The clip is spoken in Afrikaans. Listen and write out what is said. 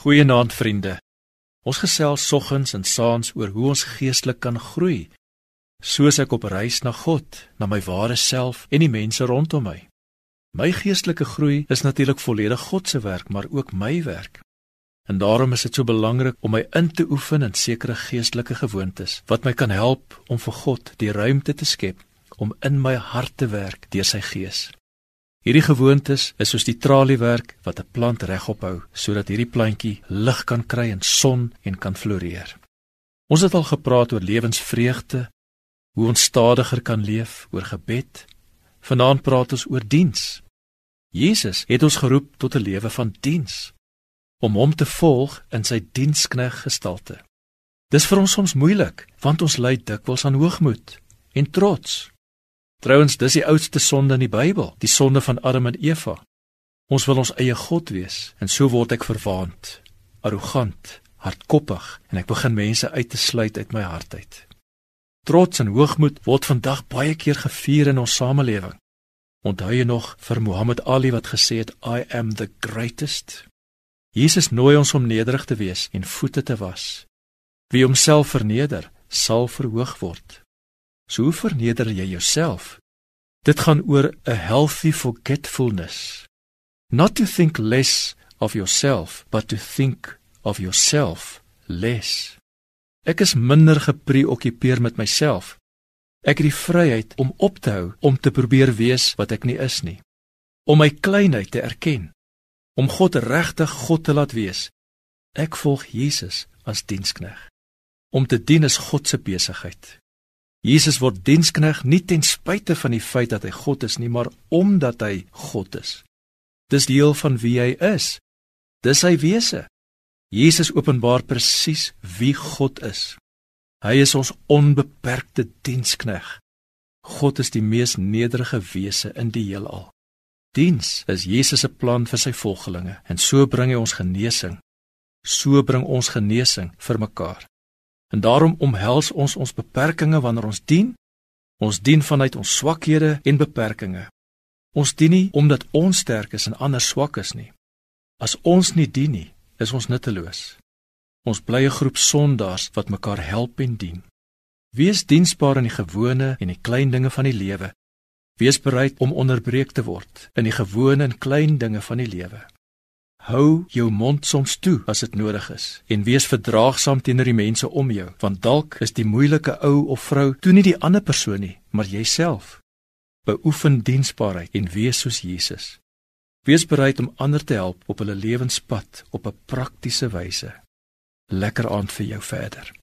Goeienaand vriende. Ons gesels soggens en saans oor hoe ons geestelik kan groei. Soos ek op reis na God, na my ware self en die mense rondom my. My geestelike groei is natuurlik volledig God se werk, maar ook my werk. En daarom is dit so belangrik om my in te oefen in sekere geestelike gewoontes wat my kan help om vir God die ruimte te skep om in my hart te werk deur sy gees. Hierdie gewoontes is soos die traliewerk wat 'n plant regop hou sodat hierdie plantjie lig kan kry en son en kan floreer. Ons het al gepraat oor lewensvreugde, hoe ons stadiger kan leef, oor gebed. Vanaand praat ons oor diens. Jesus het ons geroep tot 'n lewe van diens om hom te volg in sy dienskneg gestalte. Dis vir ons soms moeilik want ons ly dikwels aan hoogmoed en trots. Trouwens, dis die oudste sonde in die Bybel, die sonde van Adam en Eva. Ons wil ons eie god wees en so word ek verwaand, arrogant, hardkoppig en ek begin mense uit te sluit uit my hart uit. Trots en hoogmoed word vandag baie keer gevier in ons samelewing. Onthou jy nog vir Muhammad Ali wat gesê het I am the greatest? Jesus nooi ons om nederig te wees en voete te was. Wie homself verneder, sal verhoog word. So hoe verneder jy jouself? Dit gaan oor 'n healthy forgetfulness. Not to think less of yourself, but to think of yourself less. Ek is minder gepreokkupeer met myself. Ek het die vryheid om op te hou om te probeer wees wat ek nie is nie. Om my kleinheid te erken. Om God regtig God te laat wees. Ek volg Jesus as dienskneg. Om te dien is God se besigheid. Jesus word dienskneg nie ten spyte van die feit dat hy God is nie, maar omdat hy God is. Dis deel van wie hy is. Dis sy wese. Jesus openbaar presies wie God is. Hy is ons onbeperkte dienskneg. God is die mees nederige wese in die heelal. Diens is Jesus se plan vir sy volgelinge en so bring hy ons genesing. So bring ons genesing vir mekaar. En daarom omhels ons ons beperkings wanneer ons dien. Ons dien vanuit ons swakhede en beperkings. Ons dien nie omdat ons sterk is en ander swak is nie. As ons nie dien nie, is ons nutteloos. Ons bly 'n groep sondaars wat mekaar help en dien. Wees diensbaar in die gewone en die klein dinge van die lewe. Wees bereid om onderbreek te word in die gewone en klein dinge van die lewe. Hou jou mond soms toe as dit nodig is en wees verdraagsaam teenoor die mense om jou, want dalk is die moeilike ou of vrou toe nie die ander persoon nie, maar jouself. Beoefen diensbaarheid en wees soos Jesus. Wees bereid om ander te help op hulle lewenspad op 'n praktiese wyse. Lekker aand vir jou verder.